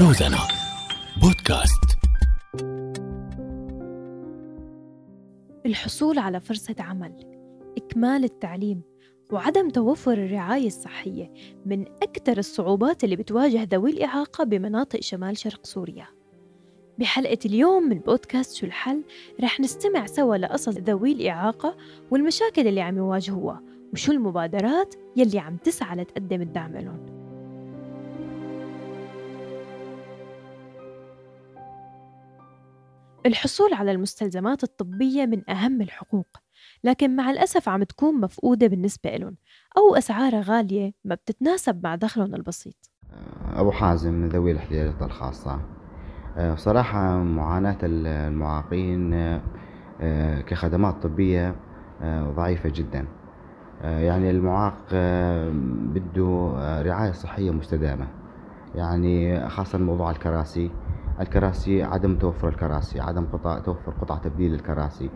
روزانا بودكاست. الحصول على فرصة عمل إكمال التعليم وعدم توفر الرعاية الصحية من أكثر الصعوبات اللي بتواجه ذوي الإعاقة بمناطق شمال شرق سوريا. بحلقة اليوم من بودكاست شو الحل رح نستمع سوا لقصص ذوي الإعاقة والمشاكل اللي عم يواجهوها وشو المبادرات يلي عم تسعى لتقدم الدعم لهم. الحصول على المستلزمات الطبية من أهم الحقوق لكن مع الأسف عم تكون مفقودة بالنسبة لهم أو أسعارها غالية ما بتتناسب مع دخلهم البسيط. أبو حازم من ذوي الاحتياجات الخاصة. آه، صراحة معاناة المعاقين آه، كخدمات طبية آه، ضعيفة جدا. يعني المعاق بده رعاية صحية مستدامة. يعني خاصة موضوع الكراسي. الكراسي عدم توفر الكراسي عدم قطع توفر قطع تبديل الكراسي.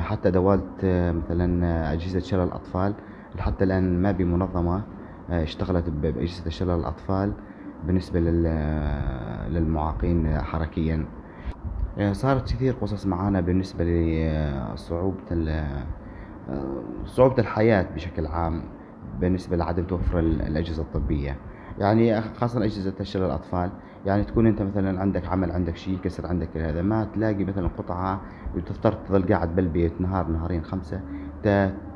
حتى دوالة مثلا أجهزة شلل الأطفال. حتى الآن ما بمنظمة اشتغلت بأجهزة شلل الأطفال بالنسبة للمعاقين حركيا. صارت كثير قصص معانا بالنسبة لصعوبة صعوبة الحياة بشكل عام بالنسبة لعدم توفر الأجهزة الطبية. يعني خاصة أجهزة تشغيل الأطفال يعني تكون أنت مثلا عندك عمل عندك شيء كسر عندك هذا ما تلاقي مثلا قطعة وتضطر تظل قاعد بالبيت نهار نهارين خمسة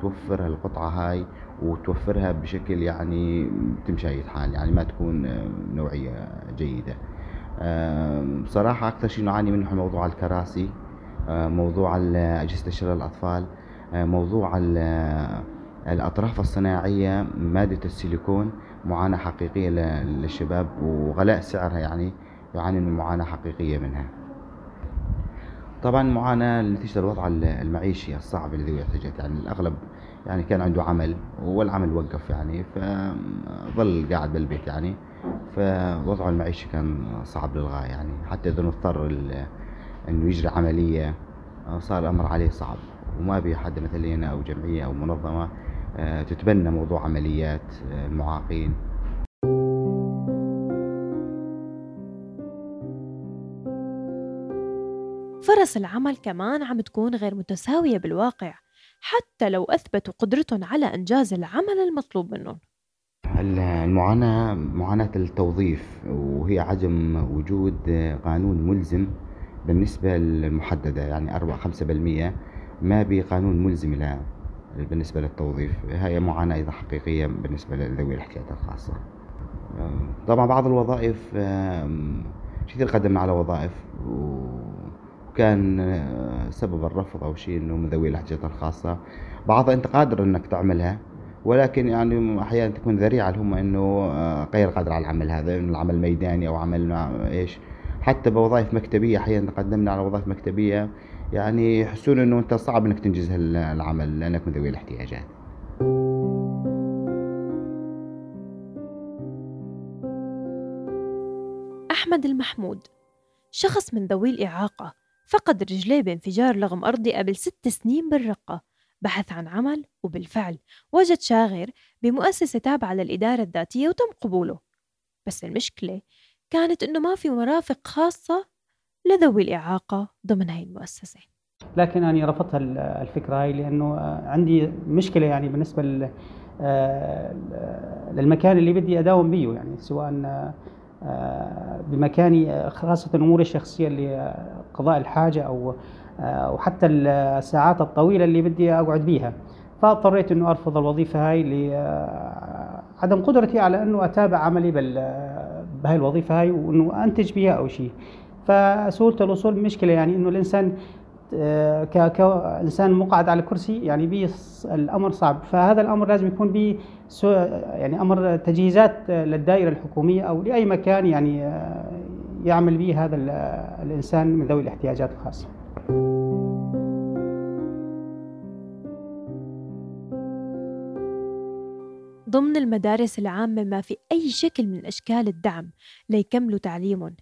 توفر القطعة هاي وتوفرها بشكل يعني تمشي حال يعني ما تكون نوعية جيدة. بصراحة أكثر شيء نعاني منه موضوع الكراسي موضوع أجهزة تشغيل الأطفال موضوع الأطراف الصناعية مادة السيليكون معاناة حقيقية للشباب وغلاء سعرها يعني يعاني من معاناة حقيقية منها. طبعا معاناة نتيجة الوضع المعيشي الصعب الذي يحتاجه يعني الأغلب يعني كان عنده عمل والعمل وقف يعني فظل قاعد بالبيت يعني فوضعه المعيشي كان صعب للغاية يعني. حتى إذا مضطر إنه يجري عملية صار الأمر عليه صعب وما بي حد مثلنا أو جمعية أو منظمة تتبنى موضوع عمليات آه، المعاقين. فرص العمل كمان عم تكون غير متساوية بالواقع حتى لو أثبتوا قدرتهم على إنجاز العمل المطلوب منهم. المعاناة معاناة التوظيف وهي عدم وجود قانون ملزم بالنسبة المحددة يعني أربعة خمسة بالمية ما بقانون ملزم لها. بالنسبة للتوظيف. هي معاناة أيضا حقيقية بالنسبة لذوي الاحتياجات الخاصة. طبعا بعض الوظائف كثير قدمنا على وظائف وكان آه، سبب الرفض أو شيء إنه من ذوي الاحتياجات الخاصة. بعضها أنت قادر إنك تعملها ولكن يعني أحيانا تكون ذريعة لهم إنه آه، غير قادر على العمل هذا إنه العمل ميداني أو عمل إيش. حتى بوظائف مكتبية أحيانا قدمنا على وظائف مكتبية. يعني يحسون إنه أنت صعب إنك تنجز العمل لأنك من ذوي الاحتياجات. أحمد المحمود شخص من ذوي الإعاقة فقد رجليه بانفجار لغم أرضي قبل ست سنين بالرقة. بحث عن عمل وبالفعل وجد شاغر بمؤسسة تابعة للإدارة الذاتية وتم قبوله. بس المشكلة كانت إنه ما في مرافق خاصة لذوي الإعاقة ضمن هاي المؤسسة. لكن أنا رفضت الفكرة هاي لأنه عندي مشكلة يعني بالنسبة آه، للمكان اللي بدي أداوم به يعني سواء آه، بمكاني خاصة أموري الشخصية اللي قضاء الحاجة أو آه، وحتى الساعات الطويلة اللي بدي أقعد بيها. فاضطريت أنه أرفض الوظيفة هاي لعدم قدرتي على أنه أتابع عملي بهاي الوظيفة هاي وأنه أنتج بها أو شيء فسهولة الوصول مشكلة يعني إنه الإنسان آه، كإنسان مقعد على كرسي يعني بي الأمر صعب. فهذا الأمر لازم يكون به يعني أمر تجهيزات للدائرة الحكومية أو لأي مكان يعني آه، يعمل به هذا الإنسان من ذوي الاحتياجات الخاصة. ضمن المدارس العامة ما في أي شكل من أشكال الدعم ليكملوا تعليمهم.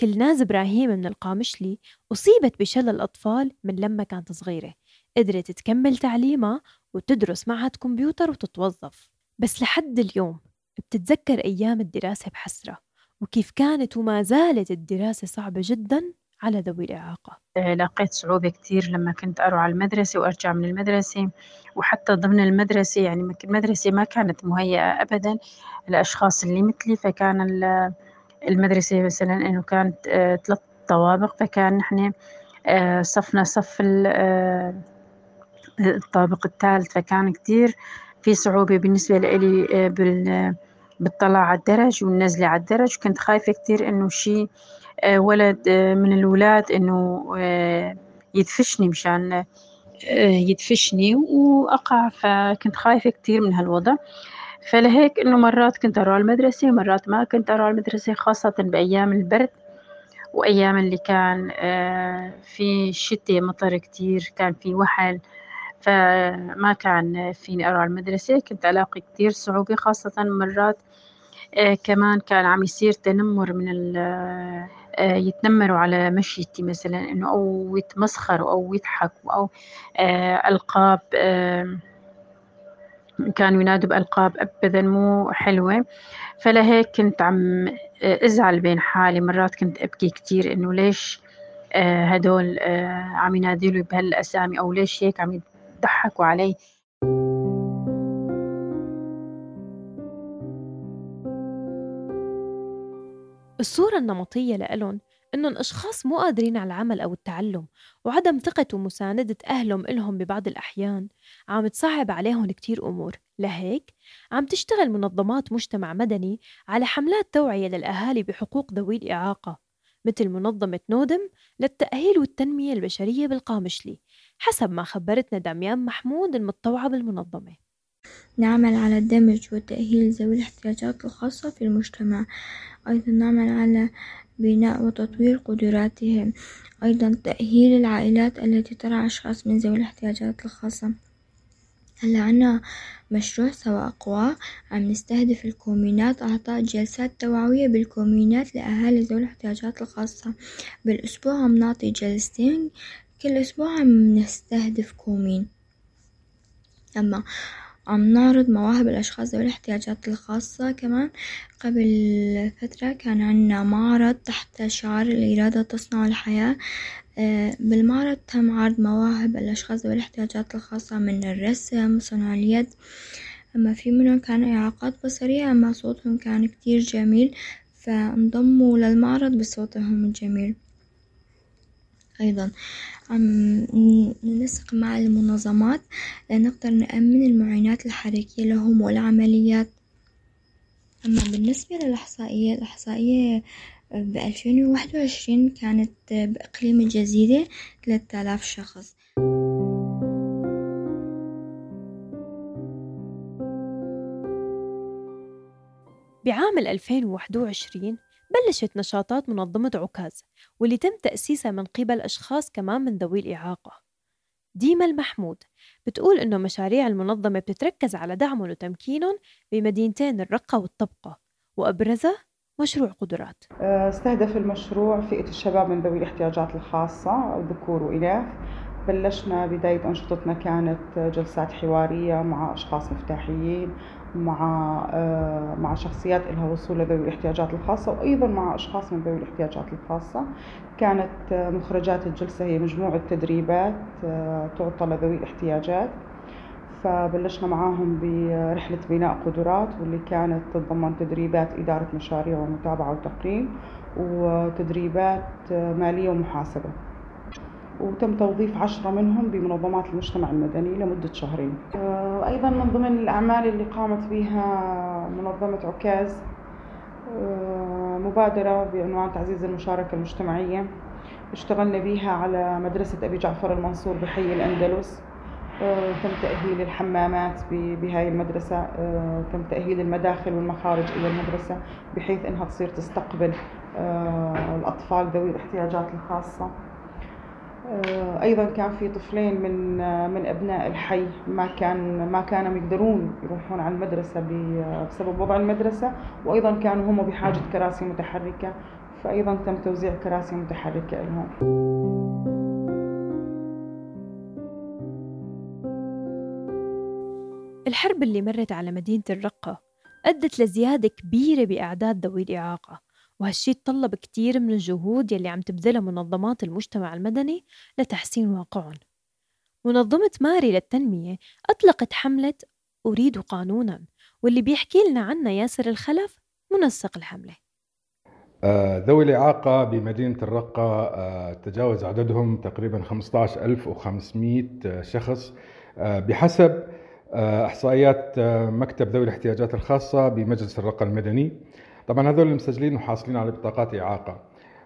كلناز إبراهيم من القامشلي أصيبت بشلل الأطفال من لما كانت صغيرة. قدرت تكمل تعليمها وتدرس معهد كمبيوتر وتتوظف. بس لحد اليوم بتتذكر أيام الدراسة بحسرة. وكيف كانت وما زالت الدراسة صعبة جدا؟ على ذوي الإعاقة. آه، لقيت صعوبة كتير لما كنت أروح على المدرسة وأرجع من المدرسة وحتى ضمن المدرسة يعني المدرسة ما كانت مهيئة أبدا لأشخاص اللي مثلي فكان المدرسة مثلا إنه كانت آه، ثلاث طوابق فكان نحن آه، صفنا صف الطابق الثالث فكان كتير في صعوبة بالنسبة لي بالطلع على الدرج والنزلة على الدرج كنت خايفة كتير إنه شي آه، ولد آه، من الولاد إنه آه، يدفشني مشان يدفشني وأقع فكنت خايفة كتير من هالوضع. فلهيك إنه مرات كنت أروح المدرسة مرات ما كنت أروح المدرسة خاصة بأيام البرد وأيام اللي كان في شتاء مطر كتير كان في وحل فما كان فيني أروح المدرسة. كنت ألاقي كتير صعوبة خاصة مرات كمان كان عم يصير تنمر من آه، يتنمروا على مشيتي مثلا إنه أو يتمسخروا أو يضحكوا أو آه، ألقاب كانوا ينادوا بألقاب أبدا مو حلوة. فلهيك كنت عم أزعل بين حالي. مرات كنت أبكي كتير إنه ليش آه، هدول عم ينادلوا بهالأسامي أو ليش هيك عم يضحكوا علي. الصورة النمطية لإلهم إنهم أشخاص مو قادرين على العمل أو التعلم وعدم ثقة ومساندة أهلهم إلهم ببعض الأحيان. عم تصعب عليهم كتير أمور. لهيك عم تشتغل منظمات مجتمع مدني على حملات توعية للأهالي بحقوق ذوي الإعاقة مثل منظمة نودم للتأهيل والتنمية البشرية بالقامشلي حسب ما خبرتنا داميان محمود المتطوعة بالمنظمة. نعمل على الدمج وتأهيل ذوي الاحتياجات الخاصة في المجتمع. أيضا نعمل على بناء وتطوير قدراتهم. أيضا تأهيل العائلات التي ترعى أشخاص من ذوي الاحتياجات الخاصة. هلأ عنا مشروع سوا أقوى عم نستهدف الكومينات أعطاء جلسات توعوية بالكومينات لأهالي ذوي الاحتياجات الخاصة. بالأسبوع عم نعطي جلستين كل أسبوع عم نستهدف كومين. أما نعرض مواهب الأشخاص ذوي الاحتياجات الخاصة. كمان قبل فترة كان عنا معرض تحت شعار الإرادة تصنع الحياة. آه، بالمعرض تم عرض مواهب الأشخاص ذوي الاحتياجات الخاصة من الرسم صنع اليد. أما في منهم كان إعاقات بصرية أما صوتهم كان كتير جميل فانضموا للمعرض بصوتهم الجميل. أيضا. عم ننسق مع المنظمات. لنقدر نأمن المعينات الحركية لهم والعمليات أما بالنسبة للإحصائية الإحصائية بألفين وواحد وعشرين كانت بإقليم الجزيرة ثلاثة آلاف شخص. بعام 2021 بلشت نشاطات منظمة عكاز واللي تم تأسيسها من قبل أشخاص كمان من ذوي الإعاقة. ديما المحمود بتقول إنه مشاريع المنظمة بتتركز على دعمهم وتمكينهم بمدينتين الرقة والطبقة وأبرزها مشروع قدرات. استهدف المشروع فئة الشباب من ذوي الاحتياجات الخاصة ذكور وإناث بلشنا بداية أنشطتنا كانت جلسات حوارية مع أشخاص مفتاحيين مع آه، مع شخصيات لها وصول لذوي الاحتياجات الخاصة وأيضا مع أشخاص من ذوي الاحتياجات الخاصة. كانت آه، مخرجات الجلسة هي مجموعة تدريبات آه، تعطى لذوي الاحتياجات. فبلشنا معاهم برحلة بناء قدرات واللي كانت تتضمن تدريبات إدارة مشاريع ومتابعة وتقييم وتدريبات مالية ومحاسبة. وتم توظيف عشرة منهم بمنظمات المجتمع المدني لمدة شهرين. آه، أيضا من ضمن الأعمال اللي قامت بها منظمة عكاز آه، مبادرة بعنوان تعزيز المشاركة المجتمعية. اشتغلنا بها على مدرسة أبي جعفر المنصور بحي الأندلس. آه، تم تأهيل الحمامات بهاي المدرسة. تم تأهيل المداخل والمخارج إلى المدرسة بحيث أنها تصير تستقبل الأطفال ذوي الاحتياجات الخاصة. أيضا كان في طفلين من آه، من أبناء الحي ما كان ما كانوا يقدرون يروحون على المدرسة بسبب وضع المدرسة وأيضا كانوا هم بحاجة كراسي متحركة فايضا تم توزيع كراسي متحركة لهم. الحرب اللي مرت على مدينة الرقة أدت لزيادة كبيرة بأعداد ذوي الإعاقة. وهالشي تطلب كتير من الجهود يلي عم تبذلها منظمات المجتمع المدني لتحسين واقعهم. منظمة ماري للتنمية أطلقت حملة أريد قانونا واللي بيحكي لنا عنها ياسر الخلف منسق الحملة. آه، ذوي الإعاقة بمدينة الرقة آه، تجاوز عددهم تقريبا 15500 شخص. آه، بحسب إحصائيات مكتب ذوي الاحتياجات الخاصة بمجلس الرقة المدني طبعا هذول المسجلين وحاصلين على بطاقات إعاقة.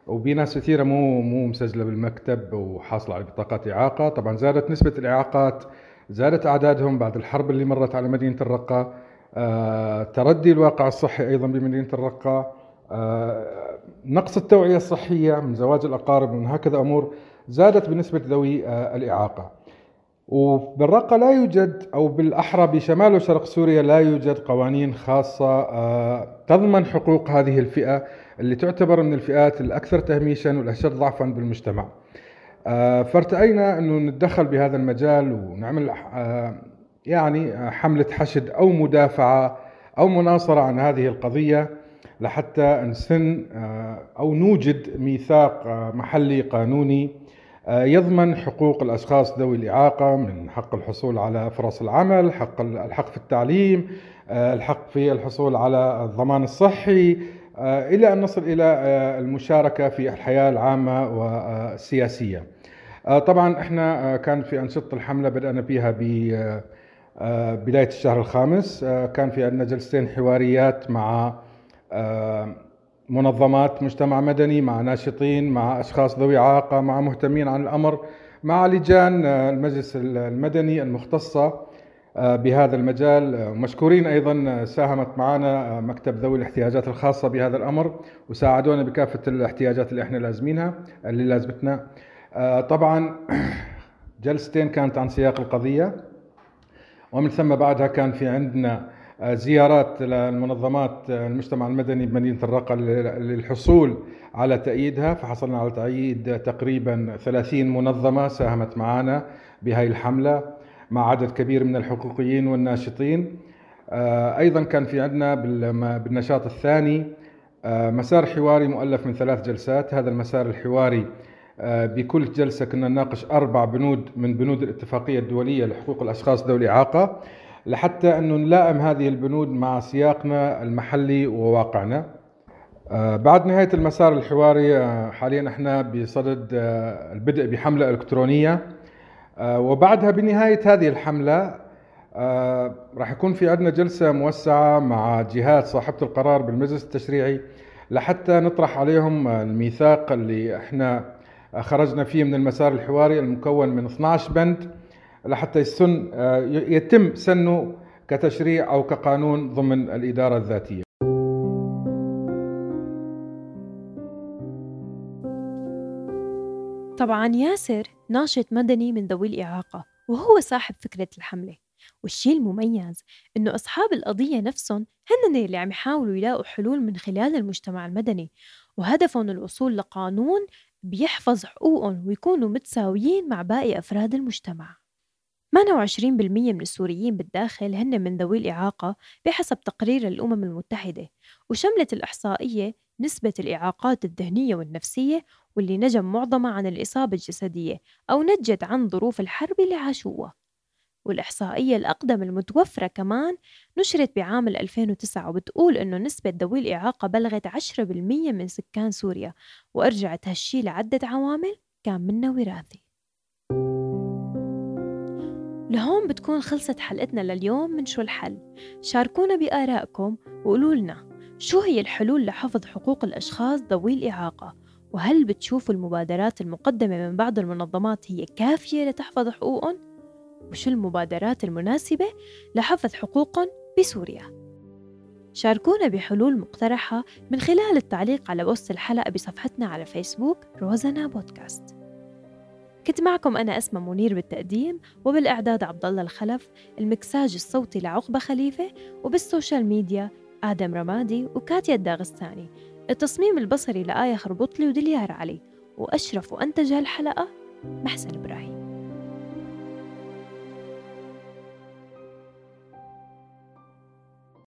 وبي ناس كثيرة مو مو مسجلة بالمكتب وحاصلة على بطاقات إعاقة. طبعا زادت نسبة الإعاقات زادت أعدادهم بعد الحرب اللي مرت على مدينة الرقة. تردي الواقع الصحي أيضا بمدينة الرقة. آه، نقص التوعية الصحية من زواج الأقارب ومن هكذا أمور زادت بنسبة ذوي آه، الإعاقة. وبالرقة لا يوجد أو بالأحرى بشمال وشرق سوريا لا يوجد قوانين خاصة آه، تضمن حقوق هذه الفئة اللي تعتبر من الفئات الأكثر تهميشا والأشد ضعفا بالمجتمع. فارتأينا أنه نتدخل بهذا المجال ونعمل يعني حملة حشد أو مدافعة أو مناصرة عن هذه القضية لحتى نسن آه، أو نوجد ميثاق آه، محلي قانوني. آه، يضمن حقوق الأشخاص ذوي الإعاقة من حق الحصول على فرص العمل، حق الحق في التعليم، الحق في الحصول على الضمان الصحي إلى أن نصل إلى المشاركة في الحياة العامة والسياسية. طبعا إحنا كان في أنشطة الحملة بدأنا بها ب بداية الشهر الخامس كان في عندنا جلستين حواريات مع آه، منظمات مجتمع مدني مع ناشطين مع أشخاص ذوي إعاقة مع مهتمين عن الأمر مع لجان آه، المجلس المدني المختصة آه، بهذا المجال. مشكورين أيضا ساهمت معنا مكتب ذوي الاحتياجات الخاصة بهذا الأمر وساعدونا بكافة الاحتياجات اللي إحنا لازمينها اللي لازمتنا. طبعا جلستين كانت عن سياق القضية ومن ثم بعدها كان في عندنا زيارات للمنظمات المجتمع المدني بمدينة الرقة للحصول على تأييدها فحصلنا على تأييد تقريبا 30 منظمة ساهمت معنا بهاي الحملة مع عدد كبير من الحقوقيين والناشطين. آه، أيضا كان في عندنا بالنشاط الثاني آه، مسار حواري مؤلف من ثلاث جلسات. هذا المسار الحواري آه، بكل جلسة كنا نناقش أربع بنود من بنود الاتفاقية الدولية لحقوق الأشخاص ذوي الإعاقة لحتى أنه نلائم هذه البنود مع سياقنا المحلي وواقعنا. آه، بعد نهاية المسار الحواري آه، حاليا إحنا بصدد آه، البدء بحملة إلكترونية. وبعدها بنهاية هذه الحملة راح يكون في عندنا جلسة موسعة مع جهات صاحبة القرار بالمجلس التشريعي لحتى نطرح عليهم الميثاق اللي إحنا خرجنا فيه من المسار الحواري المكون من 12 بند. لحتى يسن آه، يتم سنه كتشريع أو كقانون ضمن الإدارة الذاتية. طبعا ياسر ناشط مدني من ذوي الإعاقة وهو صاحب فكرة الحملة والشيء المميز إنه أصحاب القضية نفسهم هن اللي عم يحاولوا يلاقوا حلول من خلال المجتمع المدني وهدفهم الوصول لقانون بيحفظ حقوقهم ويكونوا متساويين مع باقي أفراد المجتمع 28% من السوريين بالداخل هن من ذوي الإعاقة بحسب تقرير الأمم المتحدة وشملت الإحصائية نسبة الإعاقات الذهنية والنفسية واللي نجم معظمها عن الإصابة الجسدية أو نجت عن ظروف الحرب اللي عاشوها. والإحصائية الأقدم المتوفرة كمان نشرت بعام 2009 وبتقول إنه نسبة ذوي الإعاقة بلغت 10% من سكان سوريا وأرجعت هالشي لعدة عوامل كان منها وراثي. لهون بتكون خلصت حلقتنا لليوم من شو الحل شاركونا بآرائكم وقولوا لنا شو هي الحلول لحفظ حقوق الأشخاص ذوي الإعاقة وهل بتشوفوا المبادرات المقدمة من بعض المنظمات هي كافية لتحفظ حقوقهم؟ وشو المبادرات المناسبة لحفظ حقوقهم بسوريا؟ شاركونا بحلول مقترحة من خلال التعليق على وصف الحلقة بصفحتنا على فيسبوك روزانا بودكاست كنت معكم أنا أسمى منير بالتقديم وبالإعداد عبد الله الخلف المكساج الصوتي لعقبة خليفة وبالسوشيال ميديا آدم رمادي وكاتيا الداغستاني. التصميم البصري لآية خربطلي ودليار علي. وأشرف وأنتج هالحلقة محسن إبراهيم.